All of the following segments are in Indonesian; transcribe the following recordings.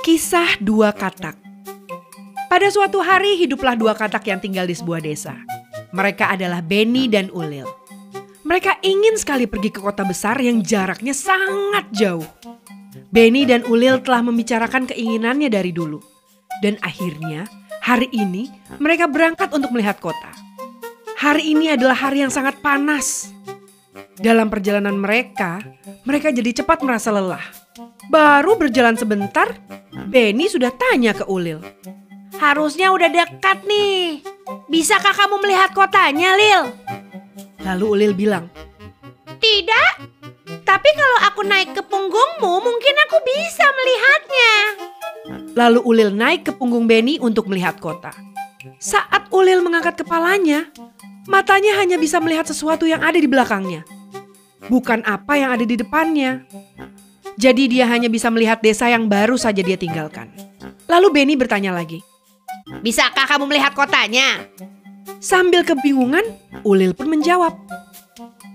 Kisah dua katak. Pada suatu hari hiduplah dua katak yang tinggal di sebuah desa. Mereka adalah Benny dan Ulil. Mereka ingin sekali pergi ke kota besar yang jaraknya sangat jauh. Benny dan Ulil telah membicarakan keinginannya dari dulu. Dan akhirnya hari ini mereka berangkat untuk melihat kota. Hari ini adalah hari yang sangat panas. Dalam perjalanan mereka, mereka jadi cepat merasa lelah. Baru berjalan sebentar, Benny sudah tanya ke Ulil. Harusnya udah dekat nih. Bisakah kamu melihat kotanya, Lil? Lalu Ulil bilang, Tidak. Tapi kalau aku naik ke punggungmu, mungkin aku bisa melihatnya. Lalu Ulil naik ke punggung Benny untuk melihat kota. Saat Ulil mengangkat kepalanya, matanya hanya bisa melihat sesuatu yang ada di belakangnya. Bukan apa yang ada di depannya. Jadi dia hanya bisa melihat desa yang baru saja dia tinggalkan. Lalu Benny bertanya lagi. Bisakah kamu melihat kotanya? Sambil kebingungan, Ulil pun menjawab.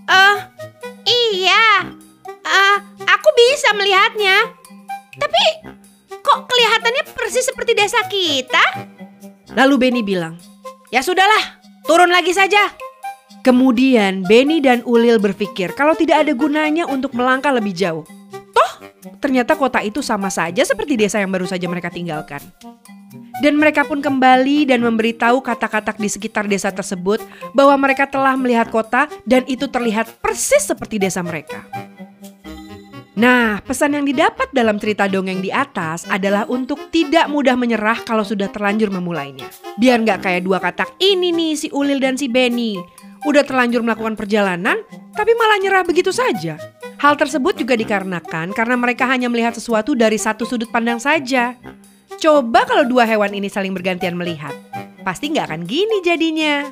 Eh, iya. Eh, aku bisa melihatnya. Tapi kok kelihatannya persis seperti desa kita? Lalu Benny bilang, Ya sudahlah, turun lagi saja. Kemudian Benny dan Ulil berpikir kalau tidak ada gunanya untuk melangkah lebih jauh. Ternyata kota itu sama saja seperti desa yang baru saja mereka tinggalkan. Dan mereka pun kembali dan memberitahu kata-kata di sekitar desa tersebut bahwa mereka telah melihat kota dan itu terlihat persis seperti desa mereka. Nah, pesan yang didapat dalam cerita dongeng di atas adalah untuk tidak mudah menyerah kalau sudah terlanjur memulainya. Biar nggak kayak dua katak ini nih si Ulil dan si Benny. Udah terlanjur melakukan perjalanan, tapi malah nyerah begitu saja. Hal tersebut juga dikarenakan karena mereka hanya melihat sesuatu dari satu sudut pandang saja. Coba kalau dua hewan ini saling bergantian melihat, pasti nggak akan gini jadinya.